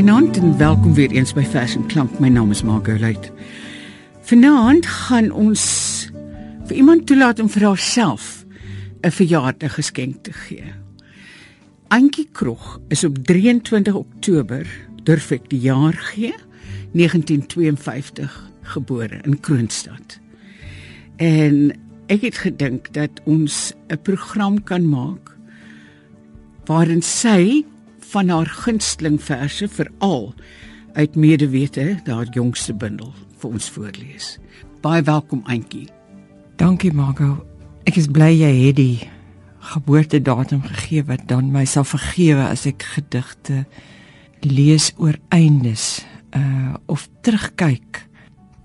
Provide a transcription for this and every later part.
Goeienaand en welkom weer eens by Vers en Klank. My naam is Margot Luit. Vanaand gaan ons vir iemand toelaat om vir haarself 'n verjaardag geskenk te gee. Antjie Krog is op 23 Oktober, durf ek die jaar gee, 1952 gebore in Kroonstad. En ek het gedink dat ons 'n program kan maak waarin sy van haar gunsteling verse veral uit medewete daar jongste bundel vir ons voorlees. Baie welkom Antjie. Dankie Margot. Ek is bly jy het die geboortedatum gegee wat dan my sal vergewe as ek gedigte lees oor eindes uh of terugkyk.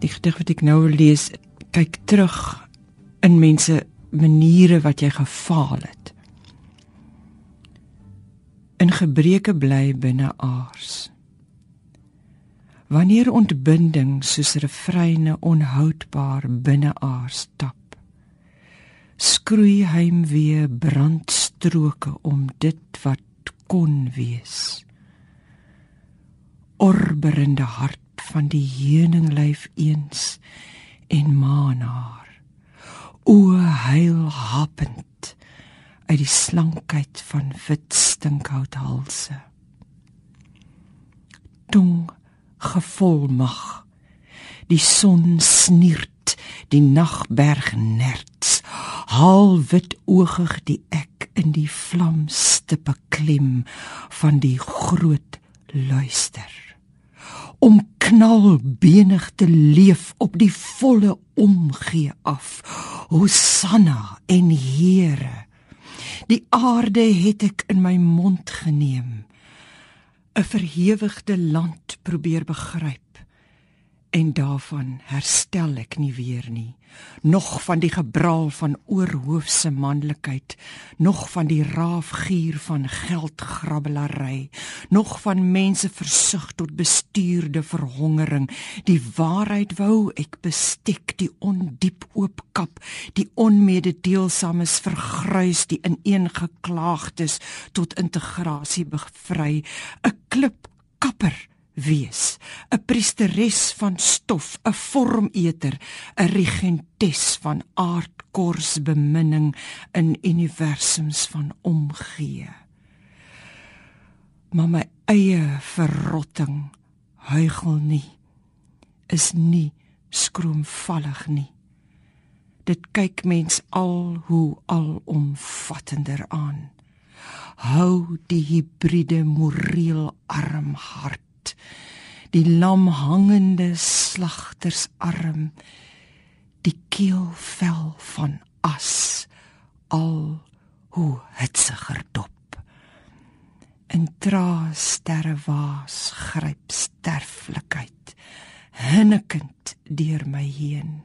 Die gedig wat ek nou lees, kyk terug in mense maniere wat jy gefaal het in gebreke bly binne aars. Wanneer ontbinding soos refreine onhoudbaar binne aars tap, skroei heim weer brandstroke om dit wat kon wees. Orberende hart van die heuninglyf eens en maanaar. O heil hapend uit die slankheid van wit stinkhouthalse. Tong gevolmag. Die son sniert, die nagberg nerts. Haal wit oogig die ek in die vlamstippe klim van die groot luister. Om knal benig te leef op die volle omgee af. Hosanna en Here Die aarde het ek in my mond geneem. 'n Verhewigde land probeer begryp en daarvan herstel ek nie weer nie. Nog van die gebraal van oorhoofse manlikheid nog van die raafgier van geldgrabbelary nog van mense versug tot bestuurde verhongering. Die waarheid wou ek bestek die ondiep oopkap die onmededeelsames vergrys die ineengeklaagdes tot integrasie bevry. 'n klip kapper wees, 'n priesteres van stof, 'n vormeter, 'n regentes van aardkors beminning in universums van omgee. Maar my eie verrotting huigel nie is nie skroomvallig nie. Dit kyk mens al hoe alomvattender aan. Hou die hibride moreel arm hart die lam hangende slagtersarm die keelvel van as al hoe hitsiger dop. In tra sterre waas gryp sterflikheid hinnekend deur my heen.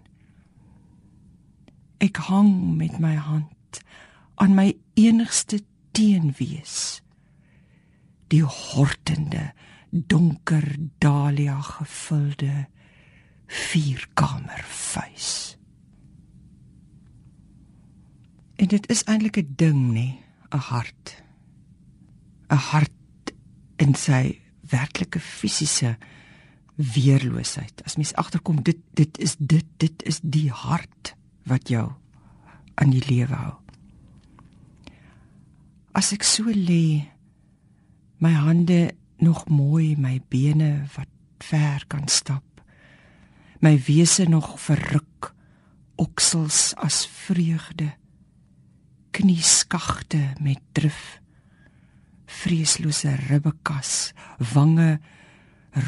Ek hang met my hand aan my enigste teenwees die hortende donker dalia gevulde vierkamer vuis. En dit is eintlik 'n ding nê, 'n hart. 'n Hart in sy werklike fisiese weerloosheid. As mens agterkom dit dit is dit dit is die hart wat jou aan die lewe hou. As ek so lê, my hande nog mooi my bene wat ver kan stap. My wese nog verruk oksels as vreugde knieskagte met drif vreeslose ribbekas wange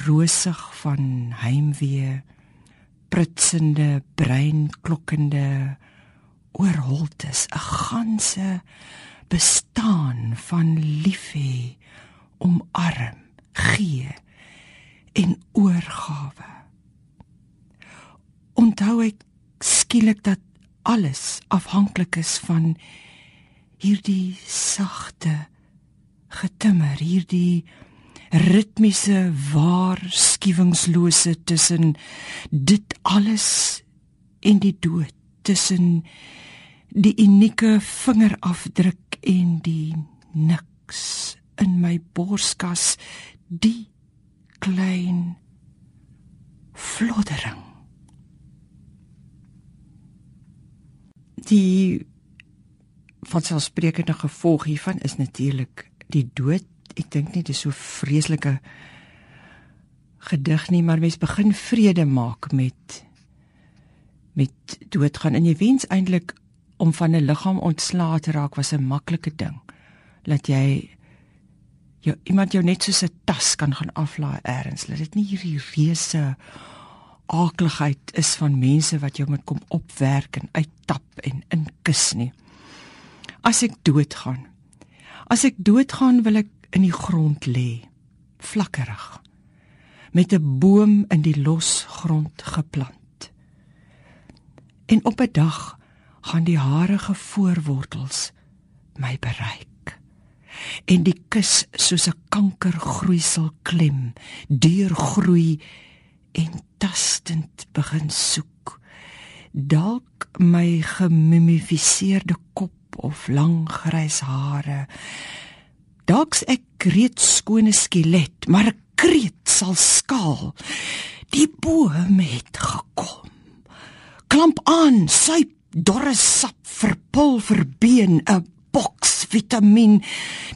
rosig van heimwee pritsende breinklokkende oorholtes 'n ganse bestaan van liefhe omarm gee en oorgawe. Onthou ek skielik dat alles afhanklik is van hierdie sagte getimmer, hierdie ritmiese waarskuwingslose tussen dit alles en die dood, tussen die unieke vingerafdruk en die niks in my borskas die klein floddering. Die vanselfsprekende gevolg hiervan is natuurlik die dood. Ek dink nie dit is so vreeslike gedig nie, maar mens begin vrede maak met met doodgaan en jy wens eintlik om van 'n liggaam ontslae te raak was 'n maklike ding. Laat jy jou iemand jou net soos 'n tas kan gaan aflaai eers. Laat dit nie hierdie reuse aakligheid is van mense wat jou moet kom opwerk en uittap en inkus nie. As ek doodgaan. As ek doodgaan wil ek in die grond lê, vlakkerig met 'n boom in die los grond geplant. En op 'n dag gaan die harige voorwortels my bereik. En die kus soos 'n kankergroeisel klem, deurgroei en tastend begin soek. Dalk my gemummifiseerde kop of lang grys hare. Dalk's ek reeds skone skelet, maar 'n kreet sal skaal. Die boom het gekom. Klamp aan, suip dorre sap verpul verbeen 'n boks vitamien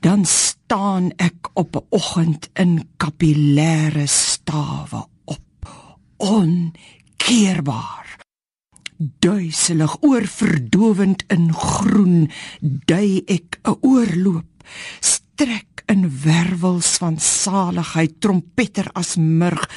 dan staan ek op 'n oggend in kapillêre stawe op. Onkeerbaar. Duiselig oorverdowend in groen dui ek 'n oorloop. Strek in wervels van saligheid trompeter as murg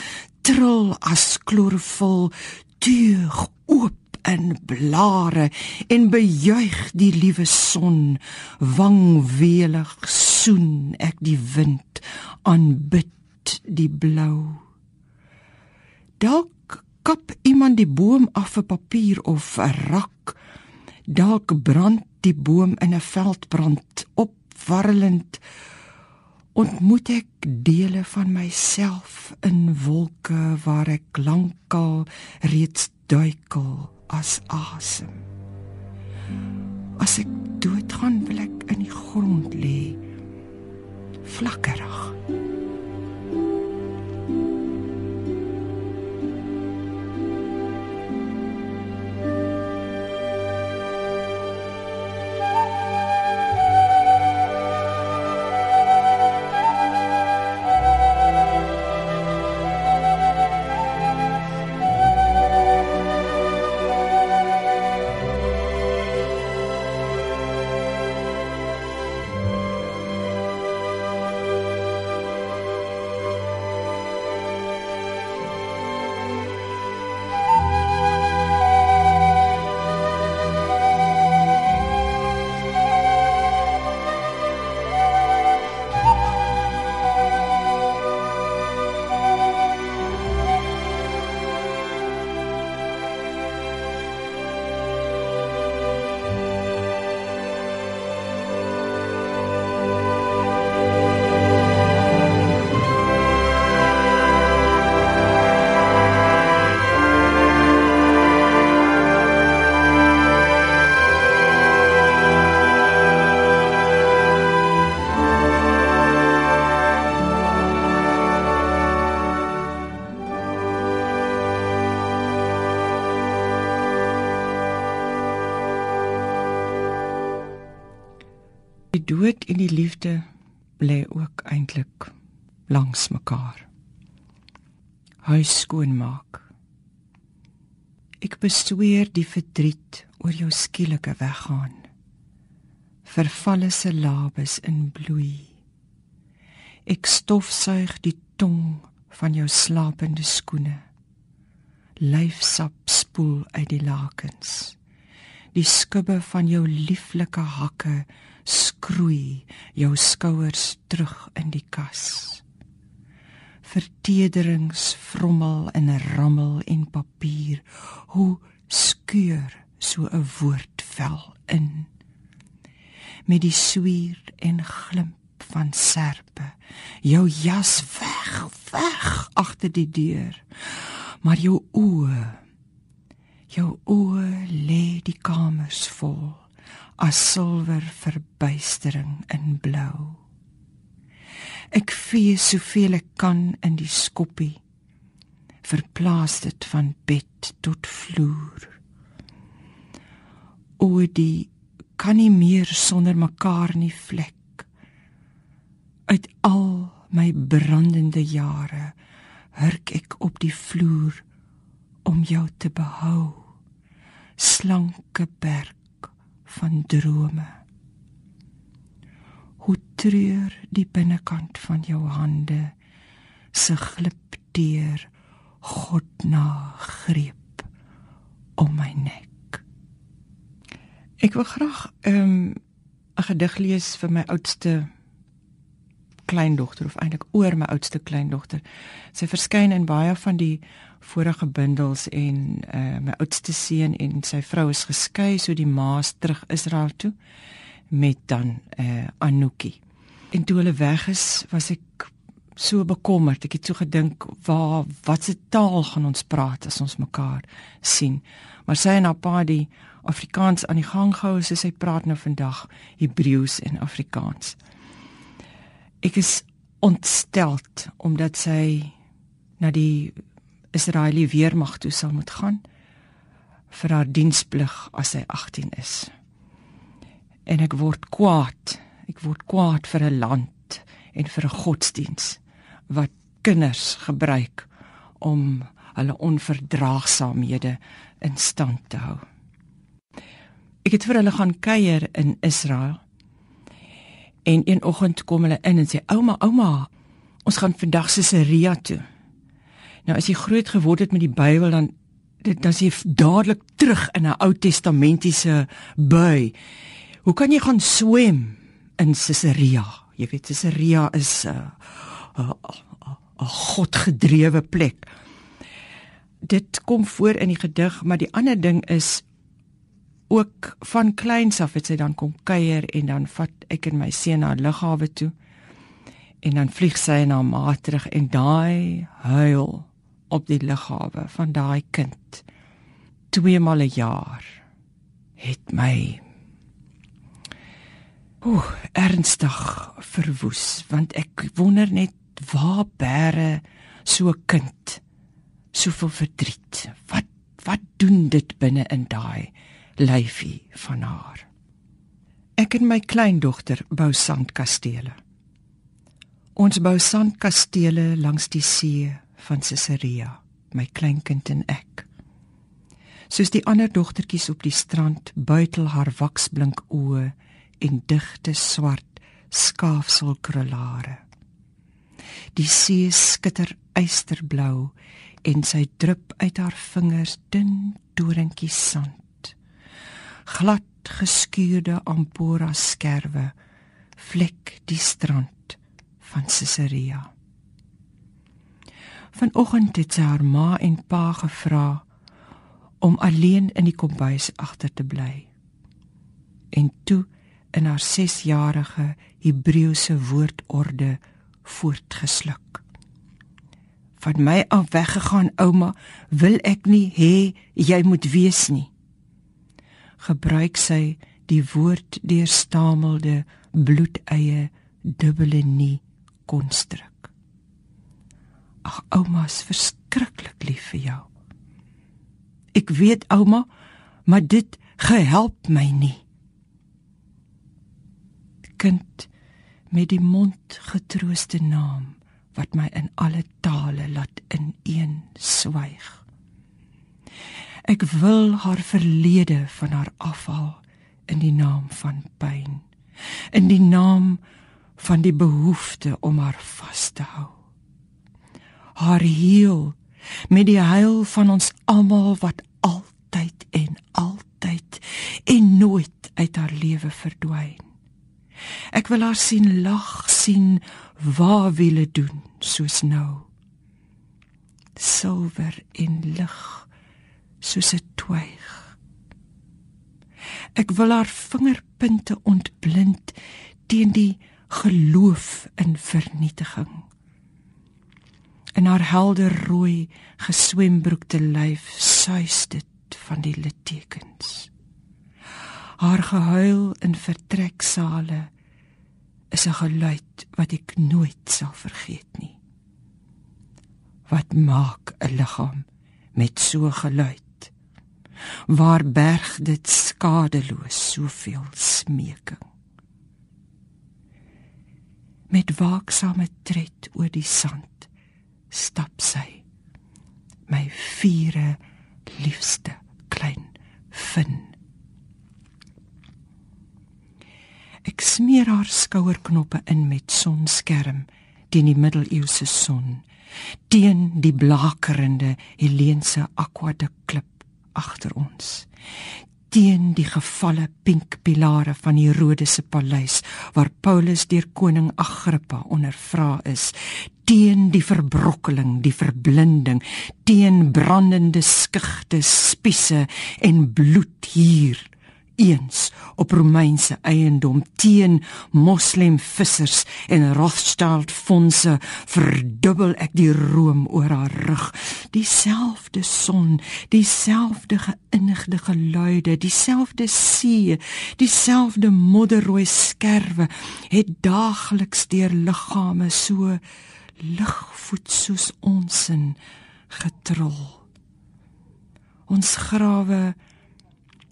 trill as klorofol tuig oop in blare en bejuig die liewe son. Wangwelig soen ek die wind aanbid die blou. Dalk kap iemand die boom af vir papier of 'n rak. Dalk brand die boom in 'n veldbrand. Opwarrelend ontmoet ek dele van myself in wolke waar ek lankal reeds duikel as asem. As ek doodgaan wil ek in die grond lê flakkerig. Dood en die liefde lê ook eintlik langs mekaar. Huis skoonmaak. Ek besweer die verdriet oor jou skielike weggaan. Vervalle se labes in bloei. Ek stofsuig die tong van jou slapende skoene. Lyfsap spoel uit die lakens. Die skubbe van jou lieflike hakke skroei jou skouers terug in die kas. Vertederings vrommel in 'n rammel en papier. Hoe skeur so 'n woordvel in. Met die swier en glimp van serpe. Jou jas weg, weg agter die deur. Maar jou oë, jou oë lê die kamers vol as silwer verbuistering in blou. Ek vee soveel ek kan in die skoppie. Verplaas dit van bed tot vloer. O die kan nie meer sonder mekaar nie vlek. Uit al my brandende jare hurk ek op die vloer om jou te behou. Slanke berg van drome. Hoe treur die binnekant van jou hande se glip deur God na greep om my nek. Ek wil graag 'n um, 'n gedig lees vir my oudste kleindogter of eintlik oor my oudste kleindogter. Sy verskyn in baie van die vorige bundels en uh, my oudste seun en sy vrou is geskei so die ma's terug Israel toe met dan uh, Anuki. En toe hulle weg is, was ek so bekommerd. Ek het so gedink, "Waar watse taal gaan ons praat as ons mekaar sien?" Maar sy en haar pa die Afrikaans aan die gang gehou, so sy praat nou vandag Hebreëus en Afrikaans. Ek is ontsteld omdat sy na die Israeliese weermag toe sal moet gaan vir haar diensplig as sy 18 is. En ek word kwaad. Ek word kwaad vir 'n land en vir 'n godsdiens wat kinders gebruik om hulle onverdraagsaamhede in stand te hou. Ek het vir hulle gaan kuier in Israel. En een oggend kom hulle in en sê: "Ouma, ouma, ons gaan vandag Caesarea toe." Nou as jy groot geword het met die Bybel dan dit dan jy dadelik terug in 'n Ou Testamentiese bui. Hoe kan jy gaan swem in Caesarea? Jy weet Caesarea is 'n uh, 'n godgedrewe plek. Dit kom voor in die gedig, maar die ander ding is ook van kleins af het sy dan kom kuier en dan vat ek en my seun na lughawe toe. En dan vlieg sy na ma terug en daai huil op die lughawe van daai kind twee maal 'n jaar het my Ooh, ernstig verwoes want ek wonder net waar bære so 'n kind soveel verdriet? Wat wat doen dit binne in daai lyfie van haar? Ek en my kleindogter bou sandkastele. Ons bou sandkastele langs die see van Caesarea, my kleinkind en ek. Soos die ander dogtertjies op die strand buitel haar waksblink oë en digte swart skaafselkrullare. Die see skitter eysterblou en sy drup uit haar vingers dun doringkies sand. Glad geskuurde ampora skerwe vlek die strand van Caesarea. Vanoggend het sy haar ma en pa gevra om alleen in die kombuis agter te bly. En toe in haar 6-jarige Hebreëse woordorde voortgesluk. Van my af weggegaan ouma, wil ek nie hê jy moet weet nie. Gebruik sy die woord deurstamelde bloedeie dubbele nie konstruk. Ag ouma's verskriklik lief vir jou. Ek weet ouma, maar dit gehelp my nie. Kind met die mond getrooste naam wat my in alle tale laat ineen swyg. Ek wil haar verlede van haar afhaal in die naam van pyn, in die naam van die behoefte om haar vas te hou. Haar heel met die heil van ons almal wat altyd en altyd en nooit uit haar lewe verdwyn. Ek wil haar sien lag, sien waar wile doen soos nou. Silwer en lig soos 'n twyg. Ek wil haar vingerpunte ontblind teen die geloof in vernietiging. In haar helder rooi geswembroekte lyf suis dit van die littekens haar gehuil in vertreksale is 'n geluid wat ek nooit sal vergeet nie. Wat maak 'n liggaam met so geluid? Waar berg dit skadeloos soveel smeking? Met waaksame tred oor die sand stap sy. My viere liefste klein fin Ek smeer haar skouerknoppe in met sonskerm teen die middeleeuse son, teen die blakerende Heleense aquaduct klip agter ons, teen die gevalle pink pilare van die Rodese paleis waar Paulus deur koning Agrippa ondervra is, teen die verbrokkeling, die verblinding, teen brandende skugte, spiese en bloed hier eens op Romeinse eiendom teen moslem vissers en Rothschild fondse verdubbel ek die room oor haar rug. Dieselfde son dieselfde geinnigde geluide dieselfde see dieselfde modderrooi skerwe het daagliks deur liggame so ligvoet soos ons in getrol ons grawe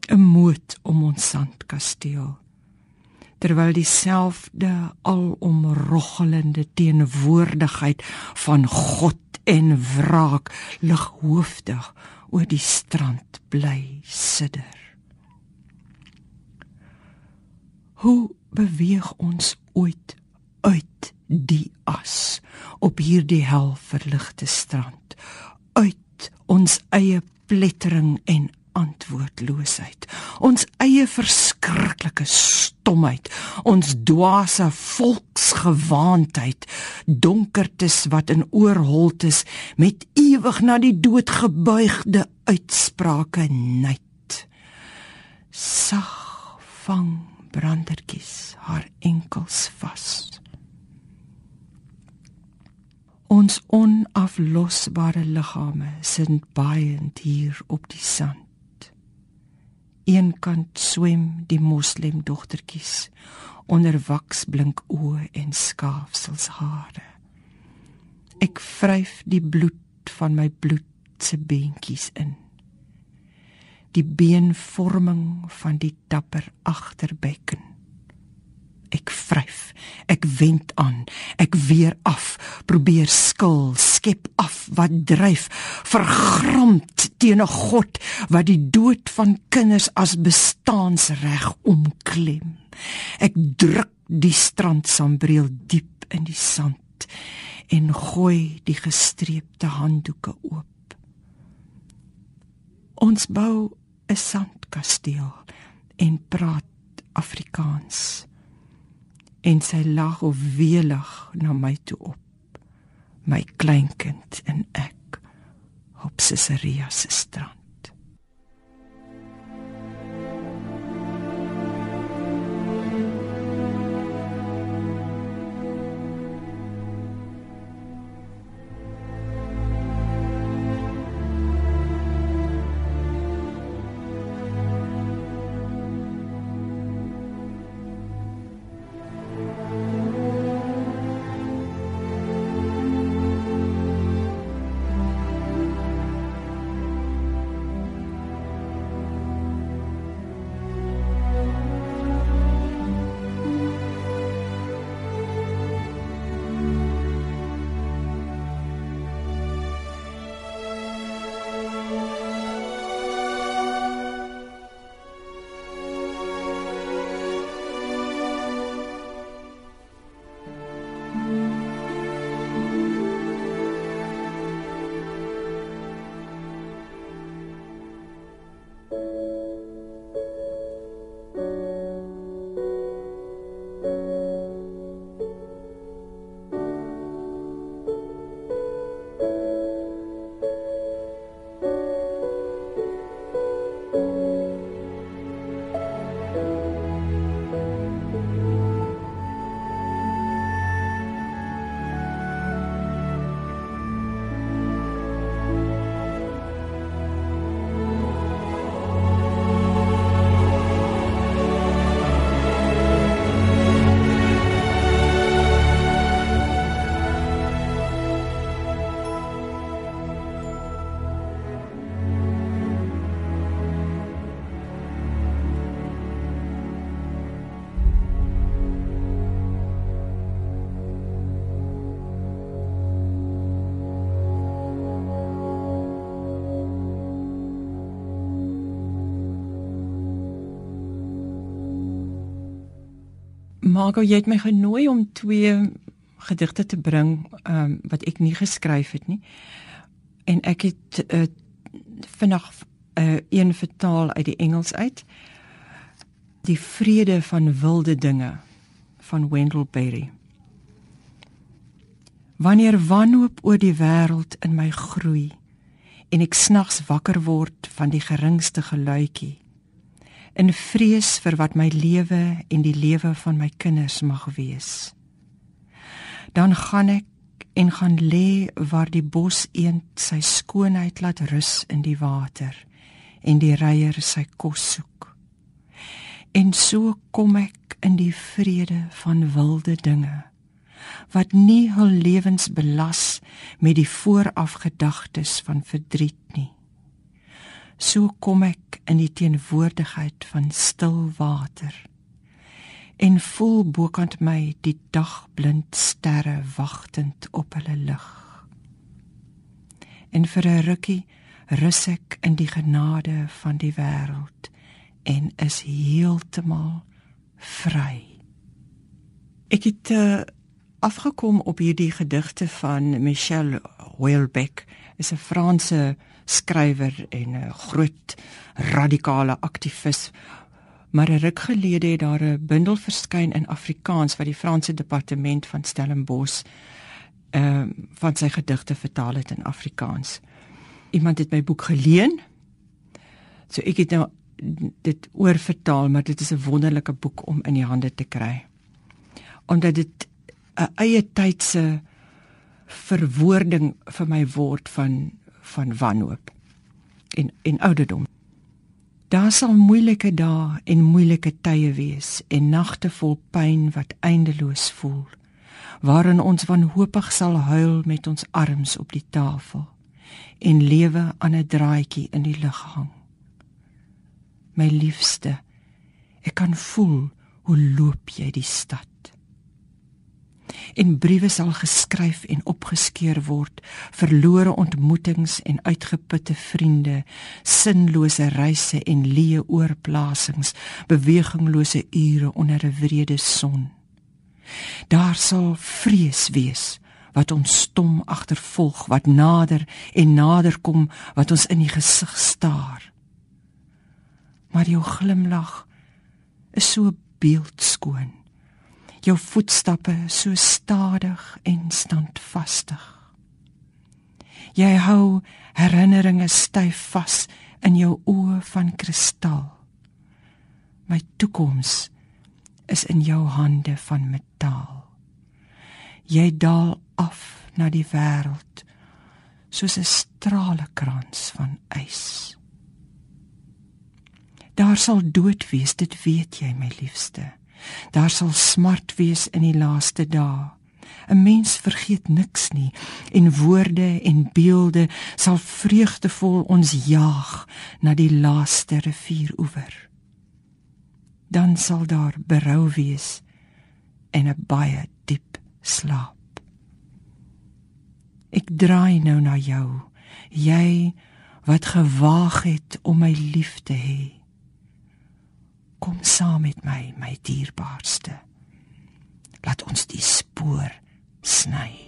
'n moot om ons sandkasteel terwyl dieselfde alomroggelende teenwoordigheid van God en wraak lighoofdig oor die strand bly sidder. Hoe beweeg ons ooit uit die as op hierdie hel verligte strand uit ons eie plettering en antwoordloosheid, ons eie verskriklike stomheid, ons dwaase volksgewaandheid, donkertes wat in oorholtes met ewig na die dood gebuigde uitsprake net. Sag vang brandertjies haar enkels vas. Ons onaflosbare liggame sit baaiend hier op die sand. Eenkant swem die moslem dogtertjies onder waksblink oë en skaafsels hare. Ek vryf die bloed van my bloed se beentjies in. Die beenvorming van die dapper agterbekken ek vryf ek wend aan ek weer af probeer skil skep af wat dryf vergramd teen 'n god wat die dood van kinders as bestaansreg omklem. Ek druk die strandsambreel diep in die sand en gooi die gestreepte handdoeke oop. Ons bou 'n sandkasteel en praat Afrikaans en sy lag of welig na my toe op. My kleinkind en ek op Caesarea se strand Margo, jy het my genooi om twee gedigte te bring um, wat ek nie geskryf het nie. En ek het uh, vinnig uh, een vertaal uit die Engels uit. Die vrede van wilde dinge van Wendell Berry. Wanneer wanhoop oor die wêreld in my groei en ek snags wakker word van die geringste geluidjie in vrees vir wat my lewe en die lewe van my kinders mag wees dan gaan ek en gaan lê waar die bos eend sy skoonheid laat rus in die water en die reier sy kos soek en so kom ek in die vrede van wilde dinge wat nie hul lewens belas met die voorafgedagtes van verdriet nie. So kom ek in die teenwoordigheid van stil water en voel bokant my die dagblind sterre wagtend op hulle lig. En vir 'n rukkie rus ek in die genade van die wêreld en is heeltemal vry. Ek het uh, afgekom op hierdie gedigte van Michel Houellebecq, is 'n Franse skrywer en 'n groot radikale aktivis. Maar 'n ruk gelede het daar 'n bundel verskyn in Afrikaans wat die Franse departement van Stellenbosch ehm uh, van sy gedigte vertaal het in Afrikaans. Iemand het my boek geleen. So ek het nou dit oorvertaal, maar dit is 'n wonderlike boek om in die hande te kry. Omdat dit 'n eie tydse verwoording vir my word van van wanhoop en en ouderdom. Daar sal moeilike dae en moeilike tye wees en nagte vol pyn wat eindeloos voel waarin ons wanhoopig sal huil met ons arms op die tafel en lewe aan 'n draadjie in die lug hang. My liefste, ek kan voel hoe loop jy die stad en briewe sal geskryf en opgeskeur word verlore ontmoetings en uitgeputte vriende sinlose reise en leë oorplasings beweginglose ure onder 'n wrede son. Daar sal vrees wees wat ons stom agtervolg wat nader en nader kom wat ons in die gesig staar. Maar jou glimlag is so beeldskoon jou voetstappe so stadig en standvastig. Jy hou herinneringe styf vas in jou oë van kristal. My toekoms is in jou hande van metaal. Jy daal af na die wêreld soos 'n stralekrans van ys. Daar sal dood wees, dit weet jy, my liefste. Daar sal smart wees in die laaste dae. 'n Mens vergeet niks nie en woorde en beelde sal vreugdevol ons jaag na die laaste rivieroewer. Dan sal daar berou wees en 'n baie diep slaap. Ek draai nou na jou, jy wat gewaag het om my lief te hê Kom saam met my, my dierbaarste. Laat ons die spoor sny.